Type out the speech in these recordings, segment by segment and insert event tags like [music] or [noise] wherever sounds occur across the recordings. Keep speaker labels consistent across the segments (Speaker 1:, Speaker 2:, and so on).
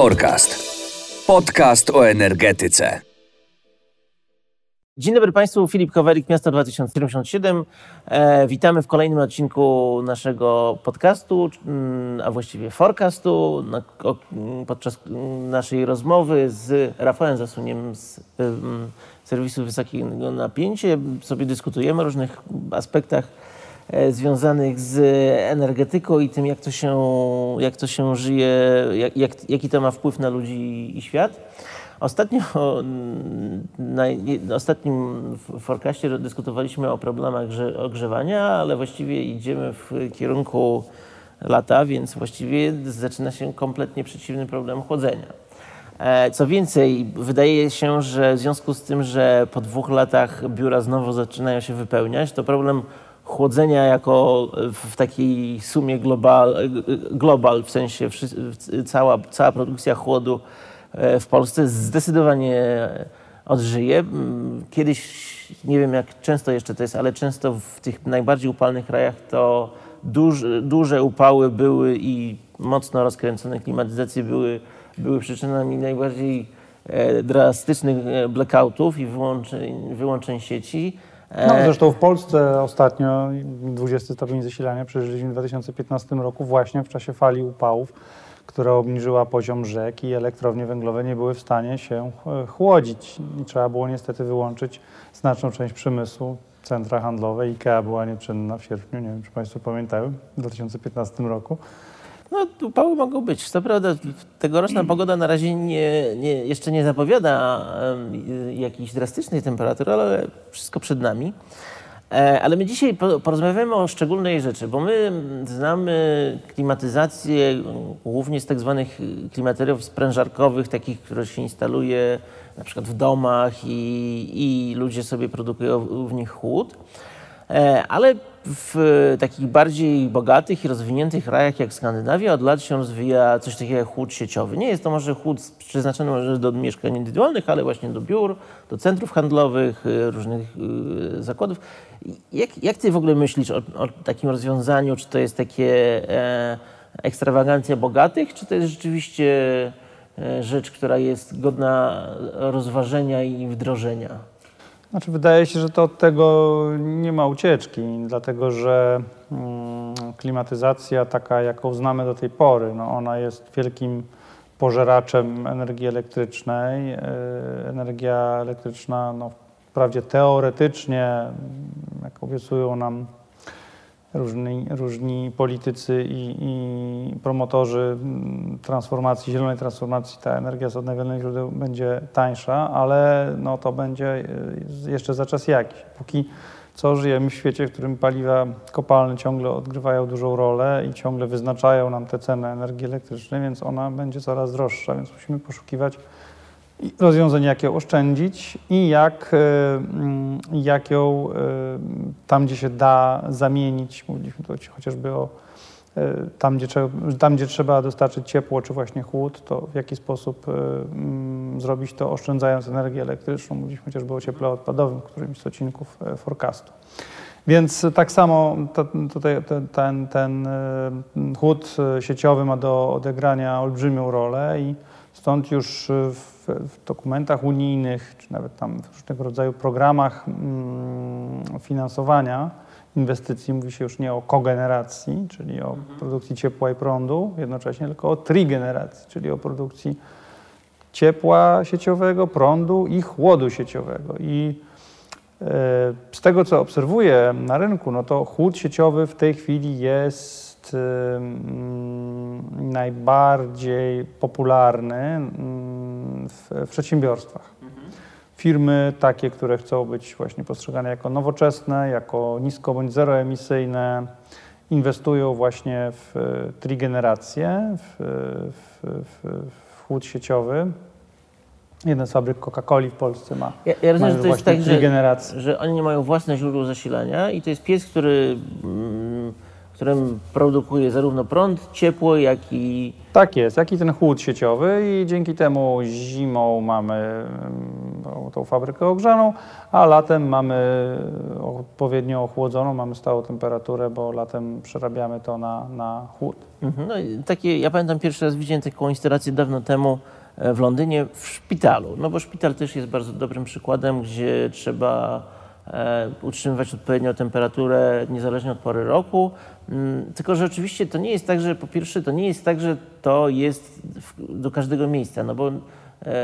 Speaker 1: Forecast. Podcast o energetyce.
Speaker 2: Dzień dobry Państwu, Filip Kowerik, Miasto 2077. E, witamy w kolejnym odcinku naszego podcastu, mm, a właściwie forecastu. Na, o, podczas naszej rozmowy z Rafałem Zasuniem z serwisu wysokiego napięcia sobie dyskutujemy o różnych aspektach związanych z energetyką i tym, jak to się, jak to się żyje, jak, jak, jaki to ma wpływ na ludzi i świat. Ostatnio, na ostatnim forecaście dyskutowaliśmy o problemach ogrzewania, ale właściwie idziemy w kierunku lata, więc właściwie zaczyna się kompletnie przeciwny problem chłodzenia. E, co więcej, wydaje się, że w związku z tym, że po dwóch latach biura znowu zaczynają się wypełniać, to problem chłodzenia jako w takiej sumie global, global w sensie cała, cała produkcja chłodu E, w Polsce zdecydowanie odżyje. Kiedyś, nie wiem jak często jeszcze to jest, ale często w tych najbardziej upalnych krajach to duże, upały były i mocno rozkręcone klimatyzacje były, były przyczynami najbardziej e, drastycznych e, blackoutów i wyłączeń, wyłączeń sieci.
Speaker 3: No, zresztą w Polsce ostatnio 20 stopień zasilania przeżyliśmy w 2015 roku właśnie w czasie fali upałów która obniżyła poziom rzek i elektrownie węglowe nie były w stanie się e, chłodzić. I trzeba było niestety wyłączyć znaczną część przemysłu. Centra handlowe, IKEA była nieczynna w sierpniu, nie wiem czy Państwo pamiętają, w 2015 roku.
Speaker 2: No, upały mogą być. Co prawda tegoroczna pogoda na razie nie, nie, jeszcze nie zapowiada um, jakichś drastycznych temperatur, ale wszystko przed nami. E, ale my dzisiaj porozmawiamy o szczególnej rzeczy, bo my znamy klimatyzację głównie z tak zwanych klimateriów sprężarkowych, takich, które się instaluje na przykład w domach i, i ludzie sobie produkują w nich chłód. E, ale w takich bardziej bogatych i rozwiniętych krajach jak Skandynawia od lat się rozwija coś takiego jak chłód sieciowy. Nie jest to może chłód przeznaczony może do mieszkań indywidualnych, ale właśnie do biur, do centrów handlowych, y, różnych y, zakładów. Jak, jak ty w ogóle myślisz o, o takim rozwiązaniu? Czy to jest takie e, ekstrawagancja bogatych, czy to jest rzeczywiście e, rzecz, która jest godna rozważenia i wdrożenia?
Speaker 3: Znaczy, wydaje się, że to od tego nie ma ucieczki, dlatego że mm, klimatyzacja taka, jaką znamy do tej pory, no ona jest wielkim pożeraczem energii elektrycznej. E, energia elektryczna, no, wprawdzie teoretycznie, jak obiecują nam różni, różni politycy i, i, promotorzy transformacji, zielonej transformacji, ta energia z odnawialnych źródeł będzie tańsza, ale no to będzie jeszcze za czas jakiś. Póki co żyjemy w świecie, w którym paliwa kopalne ciągle odgrywają dużą rolę i ciągle wyznaczają nam te ceny energii elektrycznej, więc ona będzie coraz droższa, więc musimy poszukiwać rozwiązań, jak ją oszczędzić i jak, e, mm, jak ją e, tam, gdzie się da, zamienić. Mówiliśmy tu chociażby o e, tam gdzie, tam, gdzie trzeba dostarczyć ciepło czy właśnie chłód, to w jaki sposób mm, zrobić to oszczędzając energię elektryczną. Mówiliśmy chociażby o cieple odpadowym, którymś z odcinków forecastu. Więc tak samo tutaj ten, ten chłód sieciowy ma do odegrania olbrzymią rolę i stąd już w w dokumentach unijnych, czy nawet tam w różnego rodzaju programach mm, finansowania inwestycji mówi się już nie o kogeneracji, czyli o mhm. produkcji ciepła i prądu jednocześnie, tylko o trigeneracji, czyli o produkcji ciepła sieciowego, prądu i chłodu sieciowego. I e, z tego, co obserwuję na rynku, no to chłód sieciowy w tej chwili jest najbardziej popularny w, przedsiębiorstwach. Firmy takie, które chcą być właśnie postrzegane jako nowoczesne, jako nisko bądź zeroemisyjne, inwestują właśnie w trigenerację, w, w, w, w chłód sieciowy. Jeden z fabryk Coca-Coli w Polsce ma.
Speaker 2: Ja, ja rozumiem, że to jest tak, że, że oni nie mają własne źródło zasilania i to jest pies, który mm, którym produkuje zarówno prąd, ciepło, jak i...
Speaker 3: Tak jest, jak i ten chłód sieciowy i dzięki temu zimą mamy tą, tą fabrykę ogrzaną, a latem mamy odpowiednio ochłodzoną, mamy stałą temperaturę, bo latem przerabiamy to na, na chłód.
Speaker 2: Mhm. No, i takie, ja pamiętam pierwszy raz widziałem taką instalację dawno temu e, w Londynie w szpitalu. No bo szpital też jest bardzo dobrym przykładem, gdzie trzeba utrzymywać odpowiednią temperaturę niezależnie od pory roku. Mm, tylko, że oczywiście to nie jest tak, że po pierwsze to nie jest tak, że to jest do każdego miejsca, no bo e,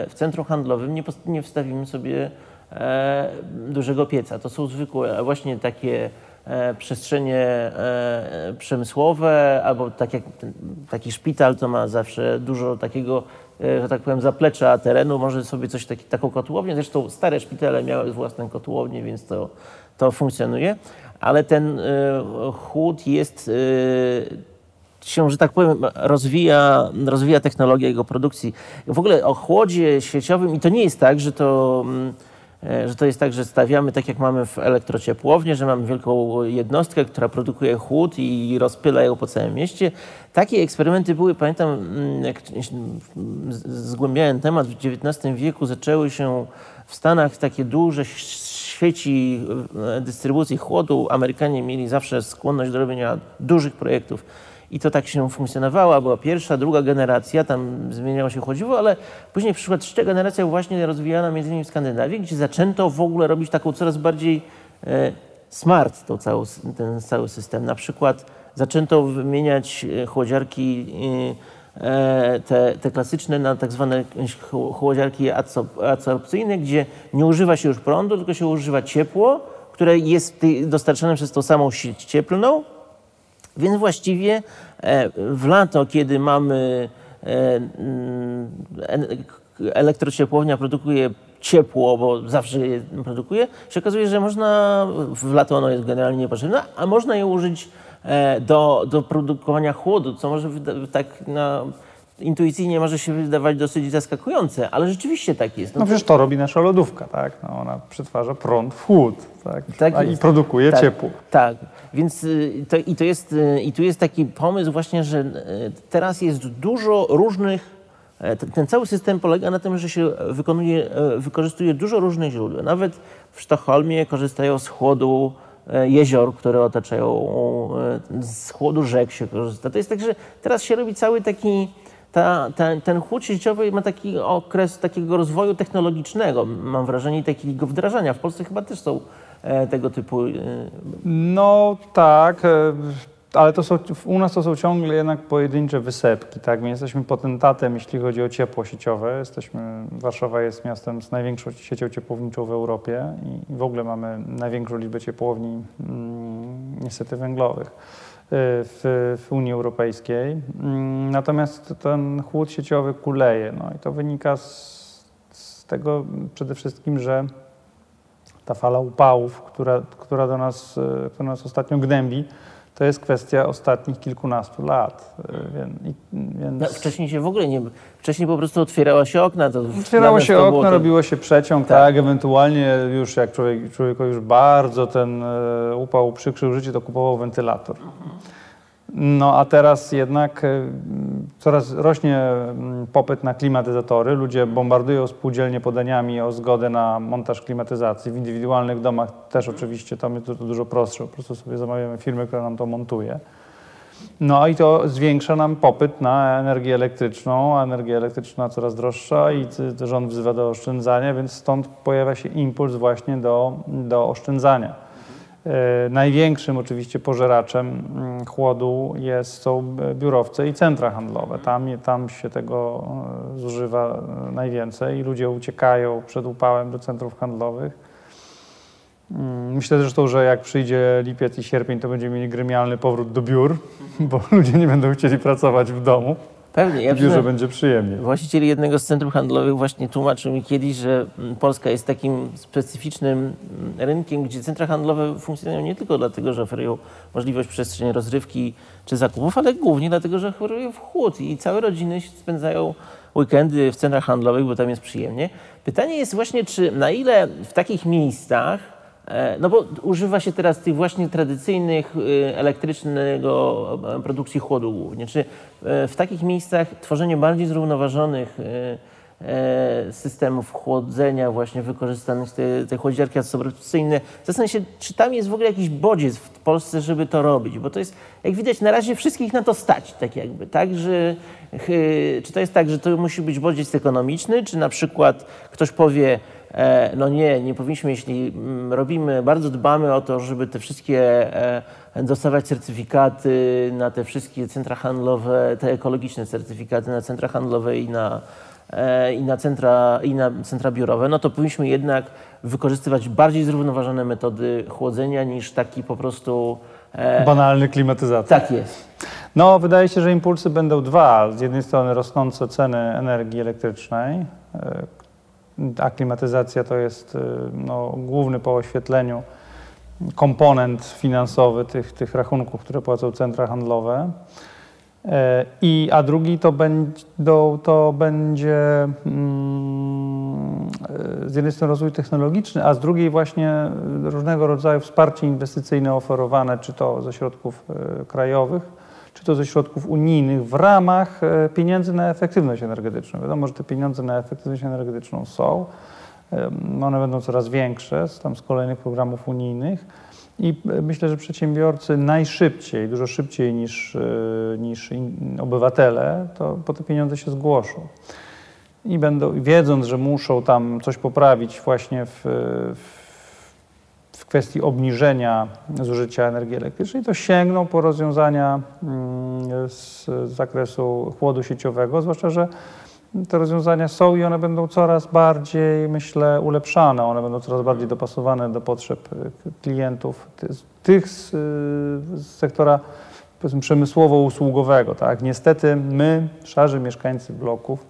Speaker 2: w centrum handlowym nie, wstawimy sobie e, dużego pieca. To są zwykłe właśnie takie e, przestrzenie e, przemysłowe, albo tak jak taki szpital, to ma zawsze dużo takiego, e, że tak powiem, zaplecza terenu, może sobie coś taki, taką kotłownię. Zresztą stare szpitale miały własne kotłownie, więc to, to funkcjonuje. Ale ten e, chłód jest e, się, że tak powiem, rozwija, rozwija technologia jego produkcji. W ogóle o chłodzie sieciowym i to nie jest tak, że to, mm, e, że to jest tak, że stawiamy tak jak mamy w elektrociepłowni, że mamy wielką jednostkę, która produkuje chłód i rozpyla ją po całym mieście. Takie eksperymenty były, pamiętam, mm, jak zgłębiałem temat, w XIX wieku zaczęły się w Stanach takie duże świeci e, dystrybucji chłodu. Amerykanie mieli zawsze skłonność do robienia dużych projektów. I to tak się funkcjonowało. Była pierwsza, druga generacja, tam zmieniało się chodziło, ale później przyszła trzecia generacja właśnie rozwijana między innymi w Skandynawii, gdzie zaczęto w ogóle robić taką coraz bardziej e, smart tą całą, ten cały system. Na przykład zaczęto wymieniać e, chłodziarki e, te, te klasyczne na tak zwane chło- chłodziarki adso- adsorpcyjne, gdzie nie używa się już prądu, tylko się używa ciepło, które jest dostarczane przez tą samą sieć cieplną. Więc właściwie e, w lato, kiedy mamy e, elektrociepłownia produkuje ciepło, bo zawsze je produkuje, się okazuje, że można, w lato ono jest generalnie niepotrzebne, a można je użyć e, do, do produkowania chłodu, co może tak na, intuicyjnie może się wydawać dosyć zaskakujące, ale rzeczywiście tak jest.
Speaker 3: No przecież to robi nasza lodówka, tak? No ona przetwarza prąd w chłód, tak?
Speaker 2: Tak
Speaker 3: A i produkuje
Speaker 2: tak,
Speaker 3: ciepło.
Speaker 2: Tak, więc y, to, i, to jest, y, i tu jest taki pomysł właśnie, że y, teraz jest dużo różnych, e, ten, cały system polega na tym, że się wykonuje, e, wykorzystuje dużo różnych źródeł. Nawet w Sztokholmie korzystają z chłodu e, jezior, które otaczają, z chłodu rzek się korzysta. To jest tak, że teraz się robi cały taki, ta, ten chłód sieciowy ma taki okres takiego rozwoju technologicznego, mam wrażenie, i takiego wdrażania. W Polsce chyba też są e, tego typu e,
Speaker 3: No tak, e, ale to są, u nas to są ciągle jednak pojedyncze wysepki, tak? My jesteśmy potentatem, jeśli chodzi o ciepło sieciowe. Jesteśmy, Warszawa jest miastem z największą siecią ciepłowniczą w Europie i w ogóle mamy największą liczbę ciepłowni mm, niestety węglowych w, w Unii Europejskiej. Mm, Natomiast ten chłód sieciowy kuleje, no i to wynika z, z tego przede wszystkim, że ta fala upałów, która, która, do nas, e, która nas ostatnio gnębi, to jest kwestia ostatnich kilkunastu lat. e, Więc,
Speaker 2: No, wcześniej się w ogóle nie. Wcześniej po prostu otwierała się okna. To
Speaker 3: otwierało się
Speaker 2: to to-
Speaker 3: robiło się przeciąg,
Speaker 2: Tak.
Speaker 3: tak, ewentualnie już jak człowiek, człowiekowi już bardzo ten e, upał przykrzył życie, to kupował wentylator. No a teraz jednak e, coraz rośnie mm, popyt na klimatyzatory. Ludzie bombardują spółdzielnie podaniami o zgodę na montaż klimatyzacji. W indywidualnych domach też oczywiście tam jest to, to dużo prostsze. Po prostu sobie zamawiamy firmę, która nam to montuje. No i to zwiększa nam popyt na energię elektryczną, a energia elektryczna coraz droższa i rząd wzywa do oszczędzania, więc stąd pojawia się impuls właśnie do, do oszczędzania. E, Największym oczywiście pożeraczem mm, chłodu jest, są biurowce i centra handlowe. Tam, tam się tego e, zużywa e, najwięcej i ludzie uciekają przed upałem do centrów handlowych. Mm, Myślę zresztą, że jak przyjdzie lipiec i sierpień, to będziemy mieli gremialny powrót do biur, [laughs] bo ludzie nie będą chcieli pracować w domu.
Speaker 2: Pewnie. Ja przyznam-
Speaker 3: będzie przyjemnie.
Speaker 2: Właściciel jednego z centrów handlowych właśnie tłumaczył mi kiedyś, że mm, Polska jest takim specyficznym mm, rynkiem, gdzie centra handlowe funkcjonują nie tylko dlatego, że oferują możliwość przestrzeni rozrywki czy zakupów, ale głównie dlatego, że oferują chłód i całe rodziny spędzają weekendy w centrach handlowych, bo tam jest przyjemnie. Pytanie jest właśnie, czy na ile w takich miejscach No bo używa się teraz tych właśnie tradycyjnych y, elektrycznego e, produkcji chłodu głównie. Czy e, w takich miejscach tworzenie bardziej zrównoważonych e, systemów chłodzenia właśnie wykorzystanych, te, te chłodziarki absorpcyjne. Zastanawiam się, czy tam jest w ogóle jakiś bodziec w Polsce, żeby to robić, bo to jest, jak widać, na razie wszystkich na to stać, tak jakby, tak, że czy to jest tak, że to musi być bodziec ekonomiczny, czy na przykład ktoś powie, e, no nie, nie powinniśmy, jeśli mm, robimy, bardzo dbamy o to, żeby te wszystkie e, dostawać certyfikaty na te wszystkie centra handlowe, te ekologiczne certyfikaty na centra handlowe i na, e, i na, centra, i na centra biurowe, no to powinniśmy jednak wykorzystywać bardziej zrównoważone metody chłodzenia niż taki po prostu... e,
Speaker 3: Banalny klimatyzacja.
Speaker 2: Tak jest.
Speaker 3: No, wydaje się, że impulsy będą dwa. Z jednej strony rosnące ceny energii elektrycznej, e, a klimatyzacja to jest e, no, główny po oświetleniu komponent finansowy tych, tych rachunków, które płacą centra handlowe. E, I, a drugi to będzie, to będzie mm, e, z jednej strony rozwój technologiczny, a z drugiej właśnie różnego rodzaju wsparcie inwestycyjne oferowane, czy to ze środków e, krajowych, czy to ze środków unijnych w ramach e, pieniędzy na efektywność energetyczną. Wiadomo, że te pieniądze na efektywność energetyczną są. One będą coraz większe z, tam z kolejnych programów unijnych. I e, myślę, że przedsiębiorcy najszybciej, dużo szybciej niż, e, niż obywatele, to po te pieniądze się zgłoszą. I będą, wiedząc, że muszą tam coś poprawić właśnie w, w w kwestii obniżenia zużycia energii elektrycznej, to sięgną po rozwiązania mm, z zakresu chłodu sieciowego, zwłaszcza, że te rozwiązania są i one będą coraz bardziej, myślę, ulepszane. One będą coraz bardziej dopasowane do potrzeb y, klientów, ty- tych z, y, z sektora przemysłowo-usługowego. Tak? Niestety my, szarzy mieszkańcy bloków,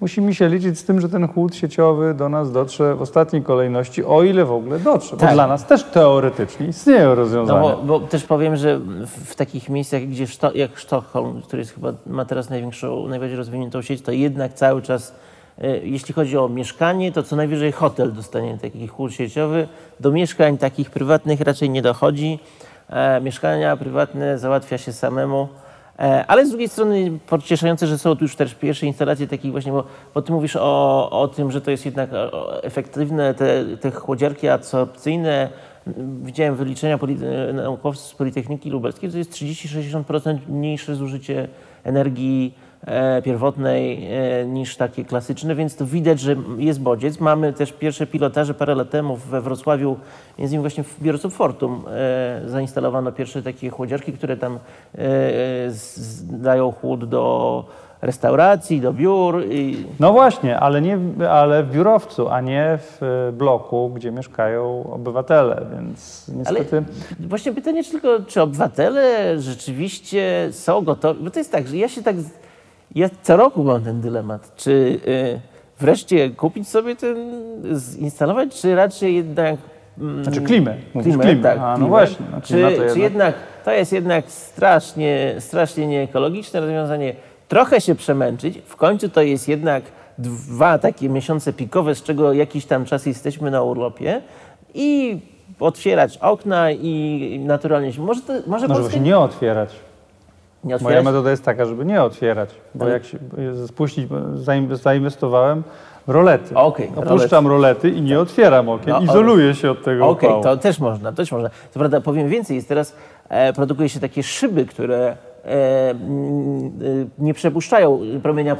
Speaker 3: musimy się liczyć z tym, że ten chłód sieciowy do nas dotrze w ostatniej kolejności, o ile w ogóle dotrze. Bo
Speaker 2: Tak.
Speaker 3: dla nas też teoretycznie istnieją
Speaker 2: No
Speaker 3: rozwiązania.
Speaker 2: bo, bo też powiem, że w, takich miejscach, gdzie Szto, jak Sztokholm, który jest chyba ma teraz największą, najbardziej rozwiniętą sieć, to jednak cały czas, e, jeśli chodzi o mieszkanie, to co najwyżej hotel dostanie taki chłód sieciowy. Do mieszkań takich prywatnych raczej nie dochodzi. E, mieszkania prywatne załatwia się samemu. E, Ale z drugiej strony pocieszające, że są tu już też pierwsze instalacje takich właśnie, bo, bo ty mówisz o, o tym, że to jest jednak efektywne, te, te chłodziarki absorpcyjne. Widziałem wyliczenia e, naukowców z Politechniki Lubelskiej, to jest 30-60% mniejsze zużycie energii pierwotnej e, niż takie klasyczne, więc to widać, że jest bodziec. Mamy też pierwsze pilotaże parę lat temu we Wrocławiu, między innymi właśnie w biurcu Fortum e, zainstalowano pierwsze takie chłodziarki, które tam e, dają chłód do restauracji, do biur. I,
Speaker 3: No właśnie, ale, nie, ale w biurowcu, a nie w e, bloku, gdzie mieszkają obywatele, więc
Speaker 2: ale
Speaker 3: niestety...
Speaker 2: właśnie pytanie, tylko czy obywatele rzeczywiście są gotowi, bo to jest tak, że ja się tak, ja co roku mam ten dylemat, czy y, wreszcie kupić sobie ten, zinstalować, czy raczej jednak mm,
Speaker 3: Znaczy klimę, mówisz
Speaker 2: Klimę,
Speaker 3: klimę.
Speaker 2: tak,
Speaker 3: A, no
Speaker 2: klimę.
Speaker 3: właśnie, no,
Speaker 2: czy,
Speaker 3: to
Speaker 2: czy
Speaker 3: jednak-
Speaker 2: to jest jednak strasznie, strasznie nieekologiczne rozwiązanie? Trochę się przemęczyć, w końcu to jest jednak dwa takie miesiące pikowe, z czego jakiś tam czas jesteśmy na urlopie i otwierać okna i naturalnie się... Może, to, może
Speaker 3: Może
Speaker 2: Polska
Speaker 3: właśnie nie otwierać.
Speaker 2: Nie
Speaker 3: Moja
Speaker 2: otwierać?
Speaker 3: metoda jest taka, żeby nie otwierać, bo
Speaker 2: Ale-
Speaker 3: jak się spuścić, zaim- zainwestowałem w rolety.
Speaker 2: Okej,
Speaker 3: Opuszczam rolety i nie otwieram okien,
Speaker 2: No,
Speaker 3: izoluję się od tego
Speaker 2: Okej,
Speaker 3: upału.
Speaker 2: to też można, też można. Co prawda powiem więcej, jest teraz e, produkuje się takie szyby, które e, mm, e, nie przepuszczają promienia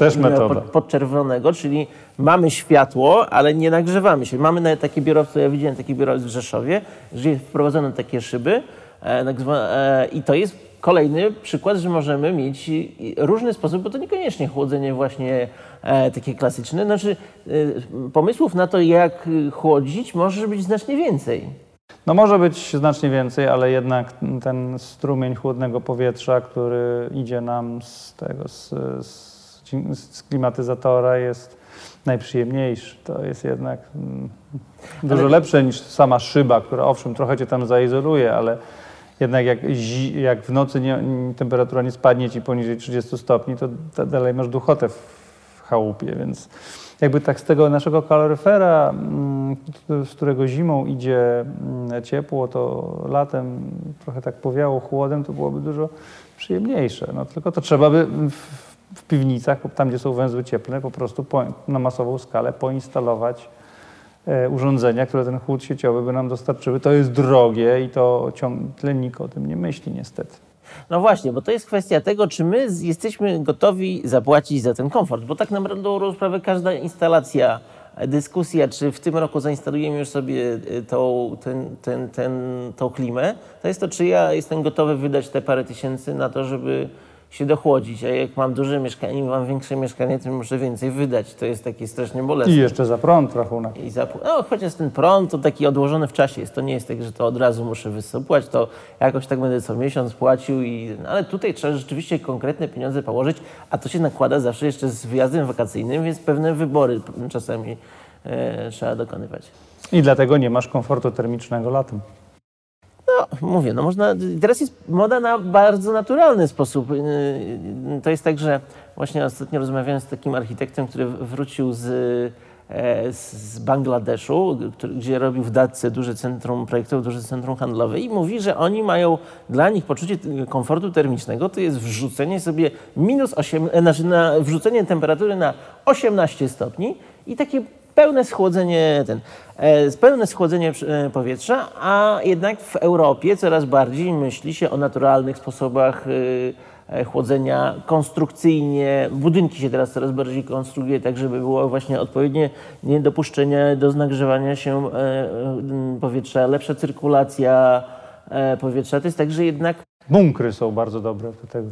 Speaker 2: podczerwonego, czyli mamy światło, ale nie nagrzewamy się. Mamy nawet takie biurowce, ja widziałem taki biurowiec w Rzeszowie, gdzie wprowadzono takie szyby e, e, i to jest kolejny przykład, że możemy mieć różny sposób, bo to niekoniecznie chłodzenie właśnie e, takie klasyczne. Znaczy e, pomysłów na to, jak chłodzić może być znacznie więcej.
Speaker 3: No może być znacznie więcej, ale jednak ten strumień chłodnego powietrza, który idzie nam z tego, z, z, z klimatyzatora jest najprzyjemniejszy. To jest jednak mm, dużo
Speaker 2: Ale-
Speaker 3: lepsze niż sama szyba, która owszem trochę cię tam zaizoluje, ale jednak jak, jak w nocy nie, temperatura nie spadnie ci poniżej 30 stopni, to, dalej masz duchotę w, chałupie, więc jakby tak z tego naszego kaloryfera, mm, z którego zimą idzie mm, ciepło, to latem trochę tak powiało chłodem, to byłoby dużo przyjemniejsze. No, tylko to trzeba by w- piwnicach, tam gdzie są węzły cieplne, po prostu po, na masową skalę poinstalować urządzenia, które ten chłód sieciowy by nam dostarczyły. To jest drogie i to ciąg, tlennik o tym nie myśli niestety.
Speaker 2: No właśnie, bo to jest kwestia tego, czy my jesteśmy gotowi zapłacić za ten komfort, bo tak naprawdę rozprawę każda instalacja, dyskusja, czy w tym roku zainstalujemy już sobie e, tą, ten, ten, ten, tą klimę, to jest to, czy ja jestem gotowy wydać te parę tysięcy na to, żeby się dochłodzić, a jak mam duże mieszkanie, im mam większe mieszkanie, tym muszę więcej wydać. To jest takie strasznie bolesne.
Speaker 3: I jeszcze za prąd rachunek.
Speaker 2: I za, no, chociaż ten prąd to taki odłożony w czasie jest. To nie jest tak, że to od razu muszę wysypać, to jakoś tak będę co miesiąc płacił. I, no, ale tutaj trzeba rzeczywiście konkretne pieniądze położyć, a to się nakłada zawsze jeszcze z wyjazdem wakacyjnym, więc pewne wybory czasami e, trzeba dokonywać.
Speaker 3: I dlatego nie masz komfortu termicznego latem.
Speaker 2: No, mówię, no można, teraz jest moda na bardzo naturalny sposób. Y, to jest tak, że właśnie ostatnio rozmawiałem z takim architektem, który wrócił z, e, z Bangladeszu, który, gdzie robił w Datce duże centrum projektowe, duże centrum handlowe i mówi, że oni mają, dla nich poczucie komfortu termicznego to jest wrzucenie sobie minus 8, e, znaczy na, wrzucenie temperatury na 18 stopni i takie pełne schłodzenie, ten, e, pełne schłodzenie e, powietrza, a jednak w Europie coraz bardziej myśli się o naturalnych sposobach e, chłodzenia konstrukcyjnie. Budynki się teraz coraz bardziej konstruuje, tak żeby było właśnie odpowiednie niedopuszczenie do nagrzewania się powietrza, lepsza cyrkulacja powietrza. To jest tak, że jednak...
Speaker 3: Bunkry są bardzo dobre do tego.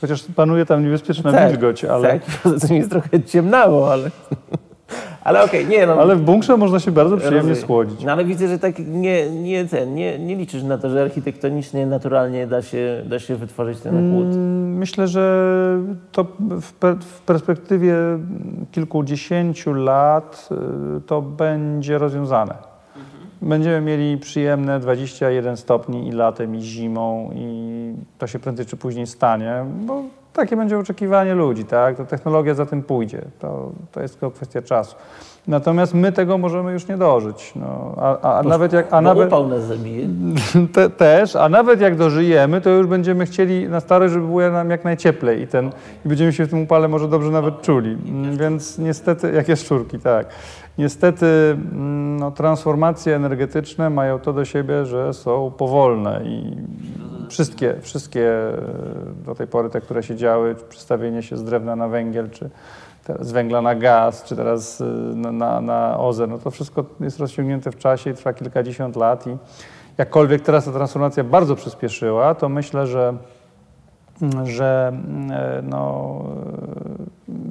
Speaker 3: Chociaż panuje tam niebezpieczna
Speaker 2: tak,
Speaker 3: wilgoć, ale...
Speaker 2: Tak, [laughs] poza tym jest trochę ciemnało, ale... Ale okej, okay, nie no.
Speaker 3: Ale w bunkrze można się bardzo przyjemnie schłodzić.
Speaker 2: No ale widzę, że tak nie, nie, ten, nie, nie liczysz na to, że architektonicznie, naturalnie da się, da się wytworzyć ten chłód. Mm,
Speaker 3: myślę, że to w, w perspektywie kilkudziesięciu lat y, to będzie rozwiązane. Będziemy mieli przyjemne 21 stopni i latem, i zimą, i to się prędzej czy później stanie, bo takie będzie oczekiwanie ludzi, tak? To technologia za tym pójdzie. To, to jest tylko kwestia czasu. Natomiast my tego możemy już nie dożyć. No, a, a nawet jak. A nawet,
Speaker 2: upał nas zabije. [laughs]
Speaker 3: Te, też, a nawet jak dożyjemy, to już będziemy chcieli na starość, żeby było nam jak najcieplej i, ten, i będziemy się w tym upale może dobrze nawet czuli. Więc niestety, jak jest szczurki, tak. Niestety mm, no, transformacje energetyczne mają to do siebie, że są powolne i wszystkie, wszystkie e, do tej pory te, które się działy, przestawienie się z drewna na węgiel, czy z węgla na gaz, czy teraz e, na, na, na OZE, no to wszystko jest rozciągnięte w czasie i trwa kilkadziesiąt lat i jakkolwiek teraz ta transformacja bardzo przyspieszyła, to myślę, że że e, no,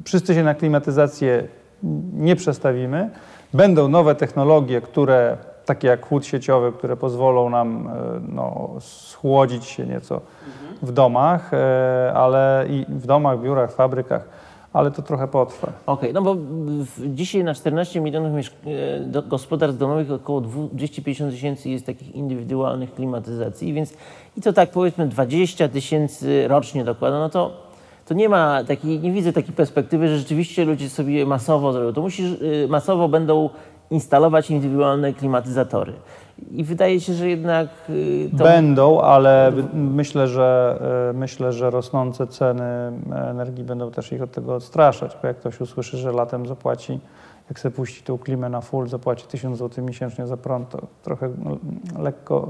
Speaker 3: wszyscy się na klimatyzację nie przestawimy. Będą nowe technologie, które takie jak chłód sieciowy, które pozwolą nam e, no, schłodzić się nieco w domach, e, ale i w domach, biurach, fabrykach, ale to trochę potrwa. Okej,
Speaker 2: okay, no bo dzisiaj na 14 milionów e, gospodarstw domowych około 250 tysięcy jest takich indywidualnych klimatyzacji, więc i to tak powiedzmy 20 tysięcy rocznie dokłada, no to to nie ma takiej, nie widzę takiej perspektywy, że rzeczywiście ludzie sobie masowo zrobią. To musisz, masowo będą instalować indywidualne klimatyzatory. I wydaje się, że jednak.
Speaker 3: Y, to... Będą, ale myślę, że y, myślę, że rosnące ceny energii będą też ich od tego odstraszać, bo jak ktoś usłyszy, że latem zapłaci, jak sobie puści tą klimę na full, zapłaci 1000 zł miesięcznie za prąd, to trochę lekko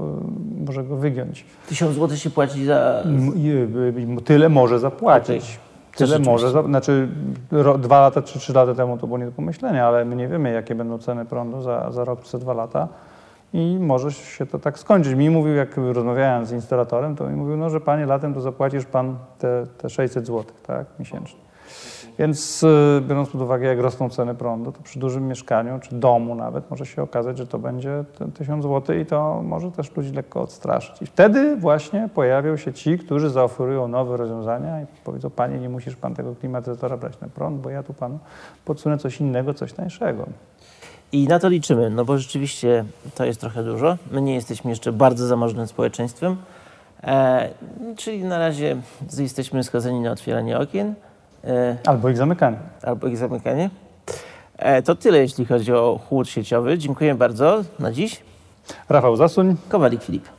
Speaker 3: y, może go wygiąć.
Speaker 2: 1000 zł się płaci za.
Speaker 3: Tyle może zapłacić. Okay. Tyle może, znaczy dwa lata czy trzy lata temu to było nie do pomyślenia, ale my nie wiemy, jakie będą ceny prądu za, za rok czy dwa lata i może się to tak skończyć. Mi mówił, jak rozmawiałem z instalatorem, to mi mówił, no, że panie latem to zapłacisz pan te, te 600 zł tak, miesięcznie. Więc y, biorąc pod uwagę, jak rosną ceny prądu, to przy dużym mieszkaniu czy domu nawet może się okazać, że to będzie 1000 zł i to może też ludzi lekko odstraszyć. I wtedy właśnie pojawią się ci, którzy zaoferują nowe rozwiązania i powiedzą, panie, nie musisz pan tego klimatyzatora brać na prąd, bo ja tu panu podsunę coś innego, coś tańszego.
Speaker 2: I na to liczymy, no bo rzeczywiście to jest trochę dużo. My nie jesteśmy jeszcze bardzo zamożnym społeczeństwem, e, czyli na razie jesteśmy skazani na otwieranie okien.
Speaker 3: E, albo ich zamykanie.
Speaker 2: Albo ich zamykanie. E, to tyle, jeśli chodzi o chłód sieciowy. Dziękuję bardzo na dziś.
Speaker 3: Rafał Zasuń.
Speaker 2: Kowalik Filip.